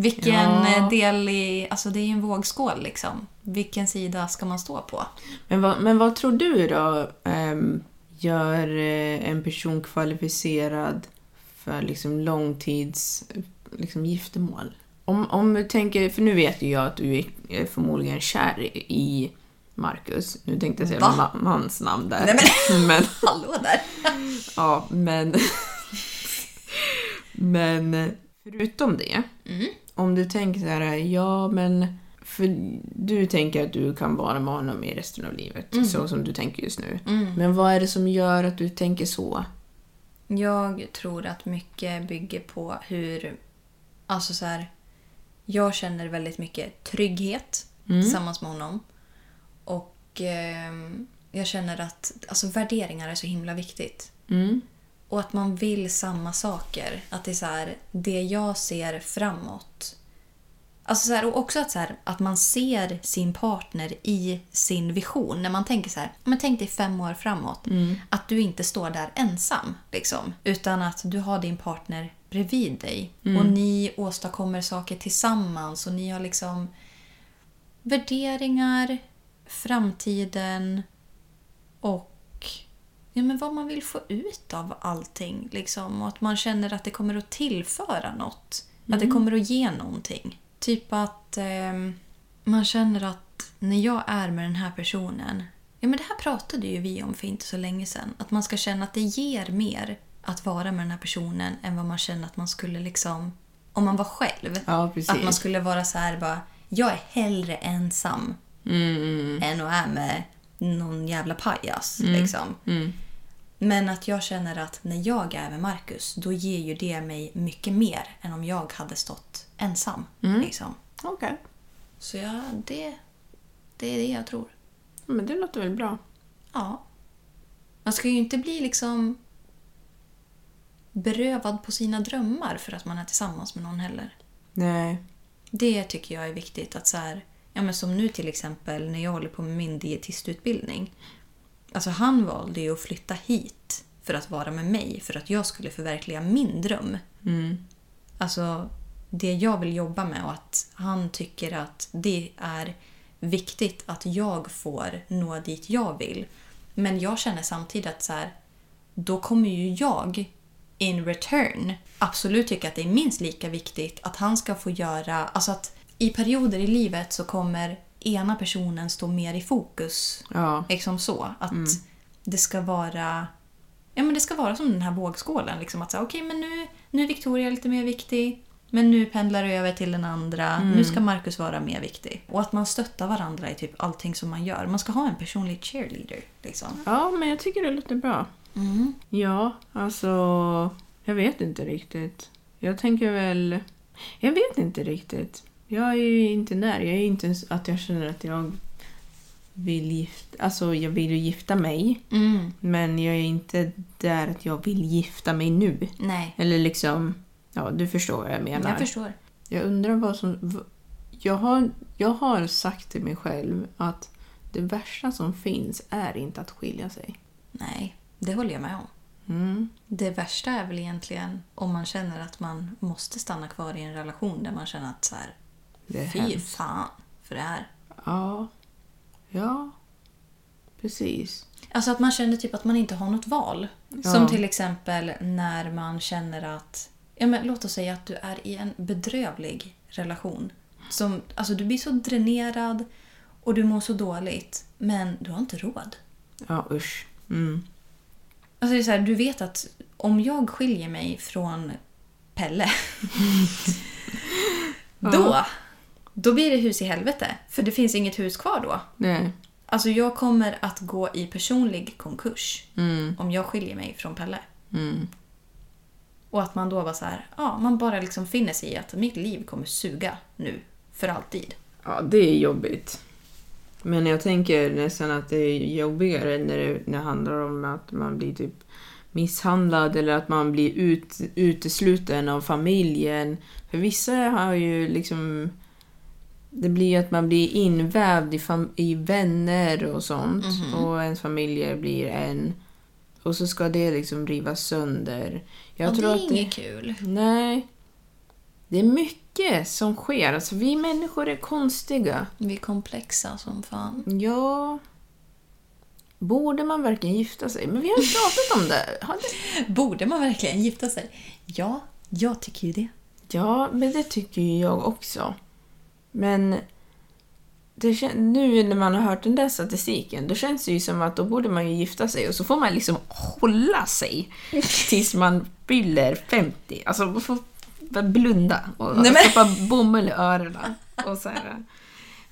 Vilken Ja. eh, del i... Alltså det är ju en vågskål liksom. Vilken sida ska man stå på? Men vad, men vad tror du då ehm, gör eh, en person kvalificerad för liksom långtids liksom, giftermål? Om, om du tänker, för nu vet ju jag att du är förmodligen kär i- Marcus. Nu tänkte jag säga Va? ma- mans namn där. Nej, men, Hallå där! ja, men... men förutom det, om du tänker så här, ja men... För du tänker att du kan vara med honom i resten av livet, så som du tänker just nu. Men vad är det som gör att du tänker så? Jag tror att mycket bygger på hur... Alltså så här... Jag känner väldigt mycket trygghet tillsammans med honom. Och ehm, jag känner att alltså, värderingar är så himla viktigt. Mm. Och att man vill samma saker. Att det är så här, det jag ser framåt. Alltså så här, och också att, så här, att man ser sin partner i sin vision. När man tänker så här, men tänk dig fem år framåt. Att du inte står där ensam. Liksom, utan att du har din partner bredvid dig. Och ni åstadkommer saker tillsammans. Och ni har liksom värderingar, framtiden och ja, men vad man vill få ut av allting. Liksom. Och att man känner att det kommer att tillföra något. Att det kommer att ge någonting. Typ att ehm, man känner att när jag är med den här personen. Ja, men det här pratade ju vi om för inte så länge sedan. Att man ska känna att det ger mer att vara med den här personen än vad man känner att man skulle liksom... Om man var själv. Ja. Att man skulle vara så här bara... Jag är hellre ensam Mm, än att är med någon jävla pajas. Mm. Liksom. Men att jag känner att när jag är med Marcus då ger ju det mig mycket mer än om jag hade stått ensam. Mm. Liksom. Okej. Så ja, det, det är det jag tror. Men det låter väl bra. Ja. Man ska ju inte bli liksom berövad på sina drömmar för att man är tillsammans med någon heller. Nej. Det tycker jag är viktigt. att så här, ja men Som nu till exempel när jag håller på med min dietistutbildning. Alltså han valde ju att flytta hit för att vara med mig för att jag skulle förverkliga min dröm. Mm. Alltså det jag vill jobba med och att han tycker att det är viktigt att jag får nå dit jag vill. Men jag känner samtidigt att så här, då kommer ju jag in return absolut tycka att det är minst lika viktigt att han ska få göra... Alltså att i perioder i livet så kommer ena personen stå mer i fokus. Ja. Liksom så. Att det ska vara... Ja, men det ska vara som den här vågskålen. Liksom att säga, okej, men nu, nu är Victoria lite mer viktig. Men nu pendlar du över till den andra. Mm. Nu ska Marcus vara mer viktig. Och att man stöttar varandra i typ allting som man gör. Man ska ha en personlig cheerleader. Liksom. Ja, men jag tycker det låter bra. Ja, alltså... Jag vet inte riktigt. Jag tänker väl... Jag vet inte riktigt. Jag är ju inte där. Jag är inte ens att jag känner att jag vill gifta... Alltså, jag vill ju gifta mig. Mm. Men jag är inte där att jag vill gifta mig nu. Nej, Eller liksom... Ja, du förstår vad jag menar. jag förstår. Jag undrar vad som... Jag har, jag har sagt till mig själv att det värsta som finns är inte att skilja sig. Nej, det håller jag med om. Mm. Det värsta är väl egentligen om man känner att man måste stanna kvar i en relation där man känner att så här, Det är fy hemskt. fan för det här. Ja. Ja. Precis. Alltså att man känner typ att man inte har något val. Ja. Som till exempel när man känner att... Ja, men låt oss säga att du är i en bedrövlig relation. Som, alltså du blir så dränerad och du mår så dåligt. Men du har inte råd. Ja, usch. Mm. Alltså det är så här, du vet att om jag skiljer mig från Pelle. då, då blir det hus i helvete. För det finns inget hus kvar då. Nej. Alltså jag kommer att gå i personlig konkurs Mm. om jag skiljer mig från Pelle. Mm. Och att man då var så här, ja, man bara liksom finner sig i att mitt liv kommer suga nu för alltid. Ja, det är jobbigt. Men jag tänker nästan att det är jobbigare när det, när det handlar om att man blir typ misshandlad eller att man blir ut, utesluten av familjen. För vissa har ju liksom... Det blir ju att man blir invävd i, i vänner och sånt. Och ens familjer blir en. Och så ska det liksom rivas sönder. Jag och tror det att är inget kul. Nej. Det är mycket som sker. Alltså, vi människor är konstiga. Vi är komplexa som fan. Ja. Borde man verkligen gifta sig? Men vi har ju pratat om det. Det. Borde man verkligen gifta sig? Ja, jag tycker ju det. Ja, men det tycker ju jag också. Men det nu när man har hört den där statistiken, då känns det ju som att då borde man ju gifta sig och så får man liksom hålla sig tills man fyller 50. Alltså, man får bara blunda och Nej, men- stoppa bomull i öronen. Och så här.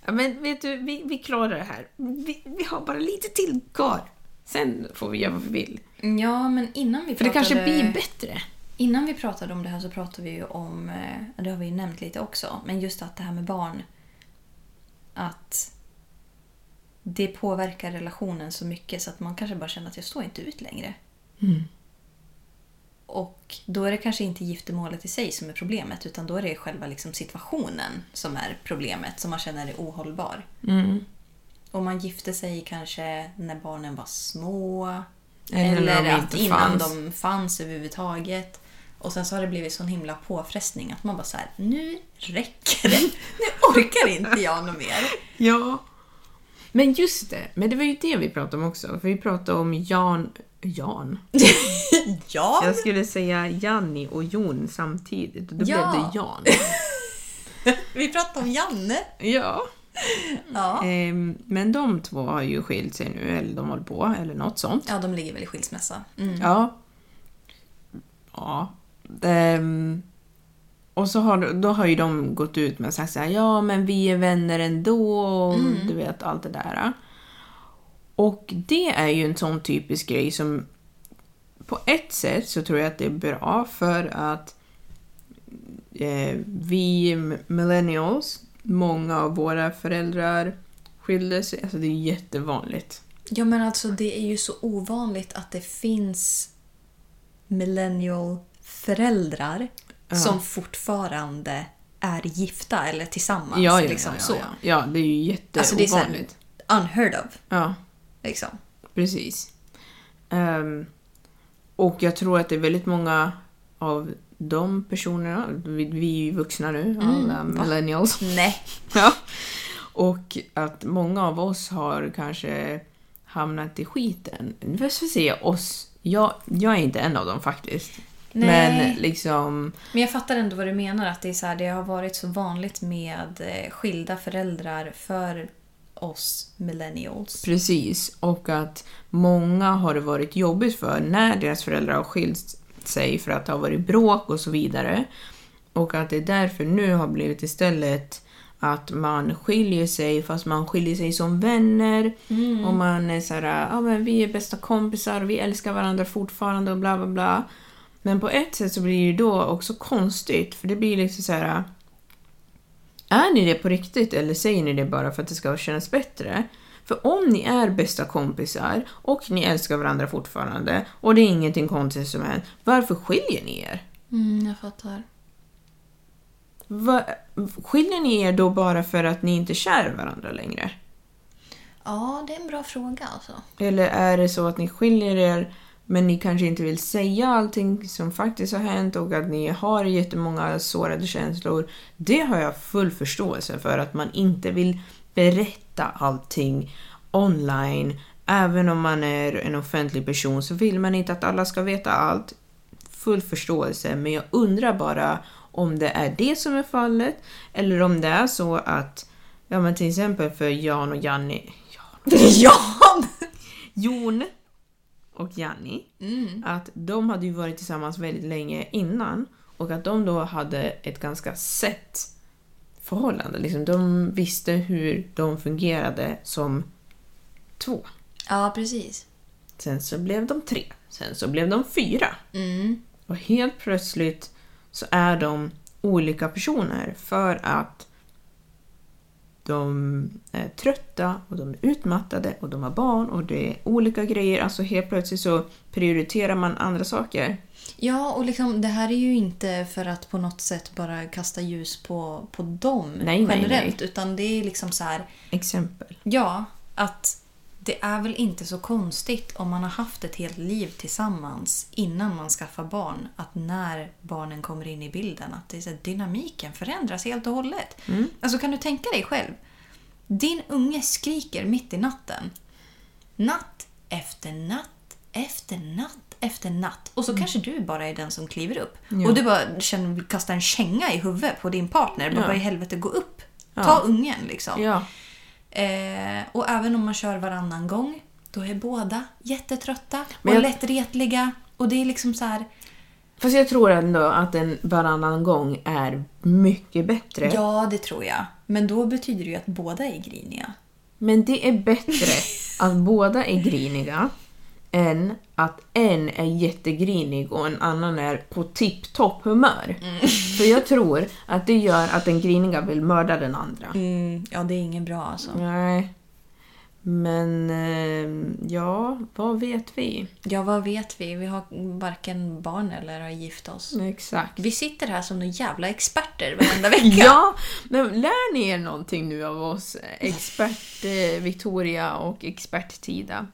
Ja, men vet du, vi, vi klarar det här. Vi, vi har bara lite till kvar. Sen får vi göra vad vi vill. Ja, men innan vi För det pratade... kanske blir bättre. Innan vi pratade om det här så pratade vi ju om, eh, det har vi ju nämnt lite också, men just att det här med barn, att det påverkar relationen så mycket så att man kanske bara känner att jag står inte ut längre. Och då är det kanske inte giftermålet i sig som är problemet utan då är det själva liksom situationen som är problemet som man känner är ohållbar. Mm. Och man gifte sig kanske när barnen var små. Eller Eller, att innan de fanns överhuvudtaget. Och sen så har det blivit sån himla påfrestning att man bara så här, nu räcker det. Nu orkar inte jag något mer. Ja. Men just det, men det var ju det vi pratade om också. För vi pratade om Jan... Jan? Ja! Jag skulle säga Janni och Jon samtidigt då Ja. blev det Jan. Vi pratade om Janne. Ja. Ja. Ehm, men de två har ju skilt sig nu, eller de håller på, eller något sånt. Ja, de ligger väl i skilsmässa. Mm. Ja. Ja. Ehm, och så har, då har ju de gått ut med och sagt så här, ja men vi är vänner ändå, och du vet allt det där. Och det är ju en sån typisk grej som på ett sätt så tror jag att det är bra för att eh, vi millennials, många av våra föräldrar skilde sig, alltså det är jättevanligt. Ja, men alltså det är ju så ovanligt att det finns millennial-föräldrar som fortfarande är gifta eller tillsammans. Ja, ja, liksom ja, så. ja, ja. ja, det är ju Alltså det är så här- jätteovanligt. Unheard of. Ja, Liksom. precis. Ehm, och jag tror att det är väldigt många av de personerna, vi, vi är ju vuxna nu, alla millennials. Nej. Ja. Och att många av oss har kanske hamnat i skiten. Vad ska vi säga oss? Jag, jag är inte en av dem faktiskt. Nej. Men liksom... Men jag fattar ändå vad du menar. Att det, är så här, det har varit så vanligt med eh, skilda föräldrar för oss millennials. Precis, och att många har det varit jobbigt för när deras föräldrar har skilt sig för att det har varit bråk och så vidare. Och att det är därför nu har blivit istället att man skiljer sig fast man skiljer sig som vänner. Och man är så här, ja men vi är bästa kompisar och vi älskar varandra fortfarande och bla bla bla. Men på ett sätt så blir det då också konstigt för det blir liksom så här. Är ni det på riktigt eller säger ni det bara för att det ska kännas bättre? För om ni är bästa kompisar och ni älskar varandra fortfarande och det är ingenting konstigt som händer, varför skiljer ni er? Mm, jag fattar. Va, skiljer ni er då bara för att ni inte är kär varandra längre? Ja, det är en bra fråga alltså. Eller är det så att ni skiljer er men ni kanske inte vill säga allting som faktiskt har hänt och att ni har jättemånga sårade känslor. Det har jag full förståelse för att man inte vill berätta allting online. Även om man är en offentlig person så vill man inte att alla ska veta allt. Full förståelse, men jag undrar bara om det är det som är fallet eller om det är så att, ja men till exempel för Jan och Janni, Jan! Jon och Janni, att de hade ju varit tillsammans väldigt länge innan och att de då hade ett ganska sett förhållande. Liksom, de visste hur de fungerade som två. Ja, precis. Sen så blev de tre. Sen så blev de fyra. Mm. Och helt plötsligt så är de olika personer för att de är trötta och de är utmattade och de har barn och det är olika grejer. Alltså helt plötsligt så prioriterar man andra saker. Ja, och liksom, det här är ju inte för att på något sätt bara kasta ljus på, på dem Nej, nej, generellt. nej. Utan det är liksom så här, Exempel. ja, att det är väl inte så konstigt om man har haft ett helt liv tillsammans innan man skaffar barn. Att när barnen kommer in i bilden, att det är så här, dynamiken förändras helt och hållet. Alltså kan du tänka dig själv? Din unge skriker mitt i natten. Natt efter natt efter natt efter natt. Och så kanske du bara är den som kliver upp. Ja. Och du bara känner, kastar en känga i huvudet på din partner. Bara, Ja. Vad i helvete, gå upp. Ta Ja. ungen liksom. Ja. Eh, och även om man kör varannan gång, då är båda jättetrötta Men och jag- lättretliga. Och det är liksom så här... Fast jag tror ändå att en varannan gång är mycket bättre. Ja, det tror jag. Men då betyder det ju att båda är griniga. Men det är bättre att båda är griniga än att en är jättegrinig och en annan är på tipptopp humör. För jag tror att det gör att den griniga vill mörda den andra. ja, det är ingen bra alltså. Nej. Men eh, ja, vad vet vi? Ja, vad vet vi? Vi har varken barn eller har gift oss. Exakt. Vi sitter här som några jävla experter varenda vecka. Ja, men lär ni er någonting nu av oss? Expert eh, Victoria och expert Tida.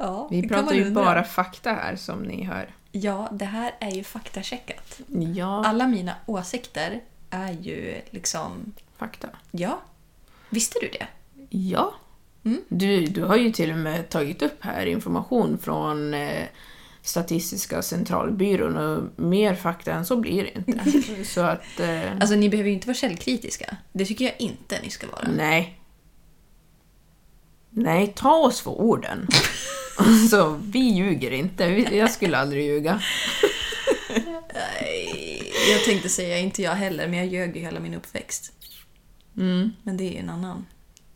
Ja Vi pratar ju undra. bara fakta här som ni hör. Ja, det här är ju faktacheckat. Ja, Alla mina åsikter är ju liksom... fakta. Ja. Visste du det? Ja. Mm. Du, du har ju till och med tagit upp här information från eh, Statistiska centralbyrån och mer fakta än så blir det inte. så att... Eh, Alltså, ni behöver ju inte vara källkritiska. Det tycker jag inte ni ska vara. nej. Nej, ta oss för orden. alltså, vi ljuger inte. Jag skulle aldrig ljuga. Jag tänkte säga inte jag heller, men jag ljög ju hela min uppväxt. Mm. Men det är ju en annan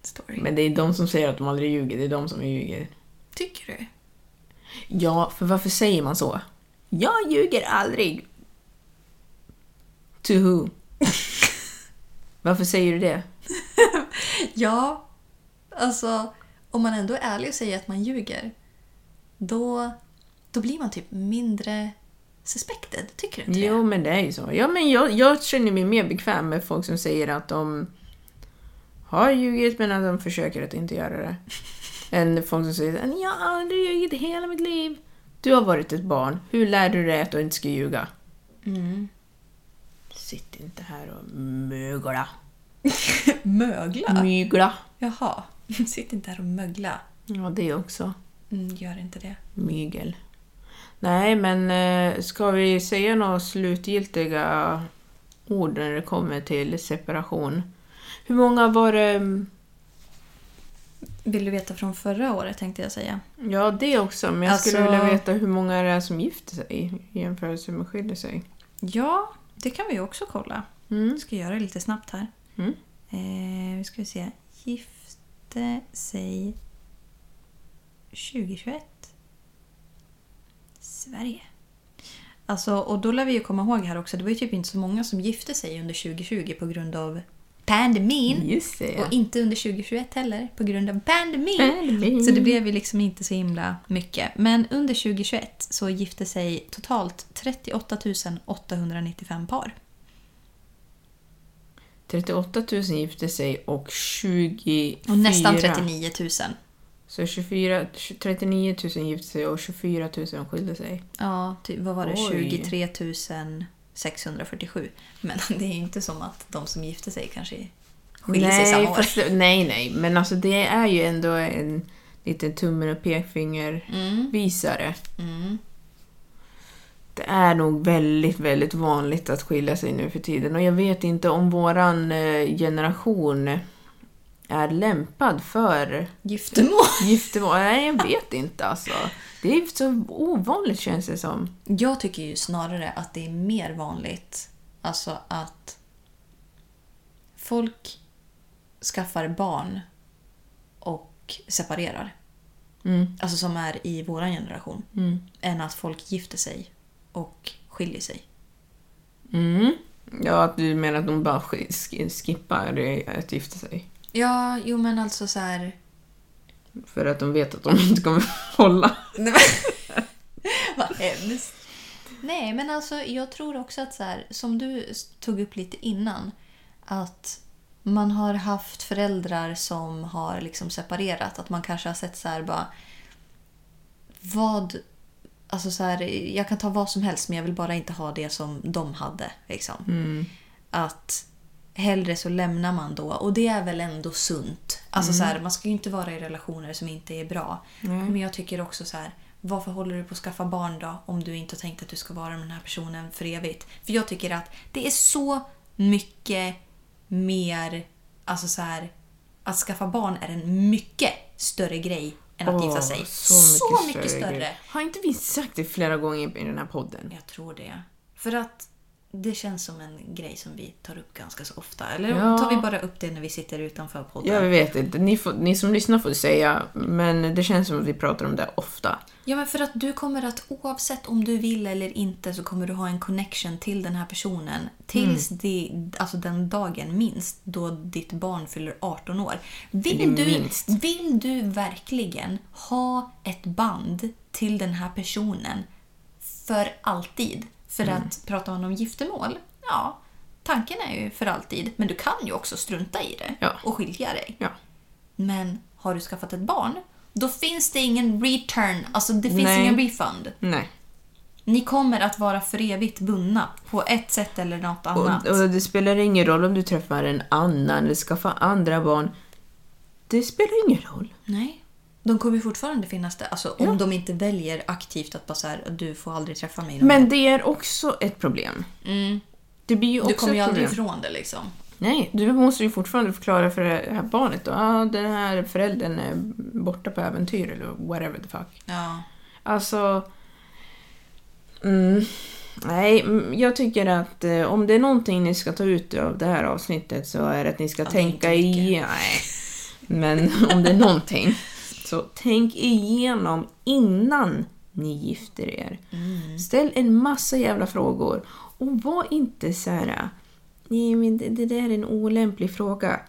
story. Men det är de som säger att de aldrig ljuger, det är de som ljuger. Tycker du? Ja, för varför säger man så? Jag ljuger aldrig. To who? varför säger du det? Ja, alltså om man ändå är ärlig och säger att man ljuger, då, då blir man typ mindre suspected. Tycker du inte Jo, det? men det är ju så. Ja, men jag, jag känner mig mer bekväm med folk som säger att de har ljugit men att de försöker att inte göra det. Än folk som säger att jag har aldrig ljugit hela mitt liv. Du har varit ett barn. Hur lär du dig att du inte ska ljuga? Mm. Sitt inte här och mögla. Mögla? Mygla. Jaha. Sitt inte här och mögla. Ja, det också. Mm, gör inte det. Mygel. Nej, men eh, ska vi säga några slutgiltiga ord när det kommer till separation? Hur många var det? Vill du veta från förra året tänkte jag säga. Ja, det också. Men jag skulle Alltså- vilja veta hur många det är som gifter sig i jämförelse med skiljer sig. Ja, Det kan vi också kolla. Mm. Ska göra det lite snabbt här. Mm. Eh, vi ska se. Gifte sig 2021. Sverige. Alltså, och då lär vi ju komma ihåg här också, det var ju typ inte så många som gifte sig under 2020 på grund av pandemin. Just det, ja. Och inte under 2021 heller på grund av pandemin. Pandemin. Så det blev ju liksom inte så himla mycket. Men under 2021 så gifte sig totalt 38 895 par. 38 000 gifte sig och 24... Och nästan 39 000. Så 24, 39 000 gifte sig och 24 000 skilde sig. Ja, typ, vad var det? Oj. 23 647. Men det är ju inte som att de som gifte sig kanske skiljer sig samma år. fast nej, nej. Men alltså det är ju ändå en liten tummen och pekfinger visare. Mm. Det är nog väldigt, väldigt vanligt att skilja sig nu för tiden. Och jag vet inte om våran eh, generation är lämpad för Giftermål. giftermål. Nej, jag vet inte alltså. Det är så ovanligt känns det som. Jag tycker ju snarare att det är mer vanligt alltså att folk skaffar barn och separerar. Mm. Alltså som är i vår generation. Mm. Än att folk gifter sig och skiljer sig. Mm. Ja, att du menar att de bara sk- sk- skippar att gifta sig? Ja, jo men alltså så här... För att de vet att de inte kommer hålla. Vad hemskt. Nej, men alltså jag tror också att så här, som du tog upp lite innan, att man har haft föräldrar som har liksom separerat. Att man kanske har sett så här bara... Vad... Alltså så här, jag kan ta vad som helst men jag vill bara inte ha det som de hade. Liksom. Mm. Att hellre så lämnar man då. Och det är väl ändå sunt. Alltså så här, man ska ju inte vara i relationer som inte är bra. Men jag tycker också så här, varför håller du på att skaffa barn då om du inte har tänkt att du ska vara med den här personen för evigt? För jag tycker att det är så mycket mer, alltså så här, att skaffa barn är en mycket större grej än att gifta Åh, sig. så mycket, större. grej. Har inte vi sagt det flera gånger i den här podden? Jag tror det. För att det känns som en grej som vi tar upp ganska så ofta. Eller Ja. tar vi bara upp det när vi sitter utanför podden? Jag vet inte. Ni, får, ni som lyssnar får säga, men det känns som att vi pratar om det ofta. Ja, men för att du kommer att oavsett om du vill eller inte så kommer du ha en connection till den här personen tills Mm. det, alltså den dagen minst då ditt barn fyller 18 år. Vill du, minst. vill du verkligen ha ett band till den här personen för alltid? För Mm. att pratar man om giftermål, ja, tanken är ju för alltid. Men du kan ju också strunta i det Ja. och skilja dig. Ja. Men har du skaffat ett barn, då finns det ingen return. Alltså det finns Nej. ingen refund. Nej. Ni kommer att vara för evigt bundna på ett sätt eller något annat. Och, och det spelar ingen roll om du träffar en annan eller skaffar andra barn. Det spelar ingen roll. Nej. De kommer ju fortfarande finnas där. Alltså Ja. om de inte väljer aktivt att bara så här, du får aldrig träffa mig Men mer." det är också ett problem. mm. Det blir ju också Du kommer ju aldrig ifrån det liksom. Nej, du måste ju fortfarande förklara för det här barnet att ah, den här föräldern är borta på äventyr eller whatever the fuck. Ja. Alltså... Mm, nej, mm, jag tycker att eh, om det är någonting ni ska ta ut av det här avsnittet så är det att ni ska Ja, tänka igenom... Nej. Men om det är någonting så tänk igenom innan ni gifter er. Mm. Ställ en massa jävla frågor. Och var inte så här... Nej, men det, det där är en olämplig fråga.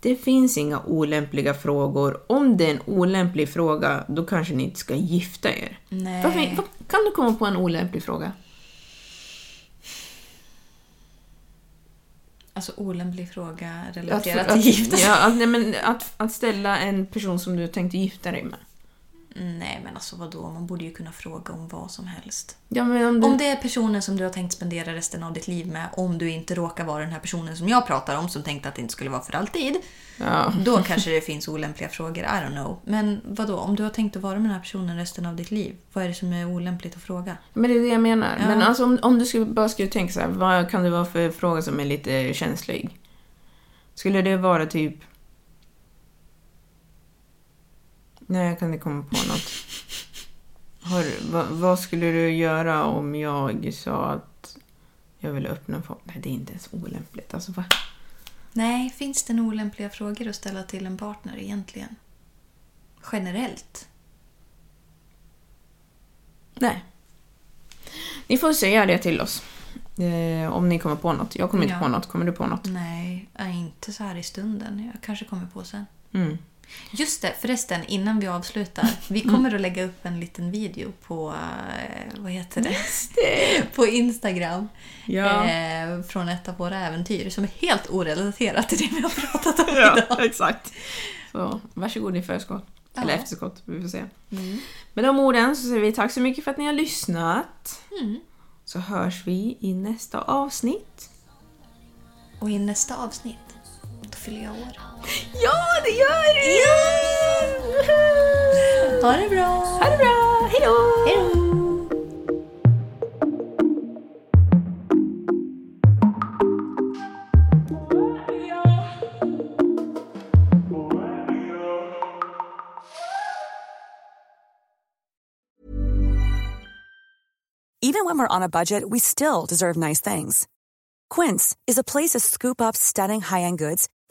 Det finns inga olämpliga frågor. Om det är en olämplig fråga, då kanske ni inte ska gifta er. Nej. Varför, kan du komma på en olämplig fråga? Alltså olämplig fråga relaterat att, till gifta sig. ja, att, nej, men att, att ställa en person som du tänkte gifta dig med. Nej men alltså vadå, man borde ju kunna fråga om vad som helst. Ja, om du, Om det är personen som du har tänkt spendera resten av ditt liv med, om du inte råkar vara den här personen som jag pratar om, som tänkte att det inte skulle vara för alltid, ja. då kanske det finns olämpliga frågor. I don't know. Men vadå, om du har tänkt att vara med den här personen resten av ditt liv, vad är det som är olämpligt att fråga? Men det är det jag menar. Ja. Men alltså, om, om du skulle, bara skulle tänka så här, vad kan det vara för fråga som är lite känslig? Skulle det vara typ... Nej, jag kan inte komma på något. Har, vad, vad skulle du göra om jag sa att Jag vill öppna en Nej, det är inte ens olämpligt. Alltså, va? Nej, finns det olämpliga frågor att ställa till en partner egentligen? Generellt? Nej. Ni får säga det till oss. Eh, om ni kommer på något. Jag kommer inte Ja. på något. Kommer du på något? Nej, inte så här i stunden. Jag kanske kommer på sen. Mm. Just det, förresten, innan vi avslutar. Vi kommer att lägga upp en liten video på, eh, vad heter det? på Instagram. Ja. Eh, från ett av våra äventyr som är helt orelaterat till det vi har pratat om idag. exakt. Så varsågod i förskott. Eller Ja. efterskott, vi får se. Med de orden så säger vi tack så mycket för att ni har lyssnat. Mm. Så hörs vi i nästa avsnitt. Och i nästa avsnitt, då fyller jag år. Ja, det gör vi! Ha det bra! Ha det bra! Hejdå! Hej då! Even when we're on a budget, we still deserve nice things. Quince is a place to scoop up stunning high-end goods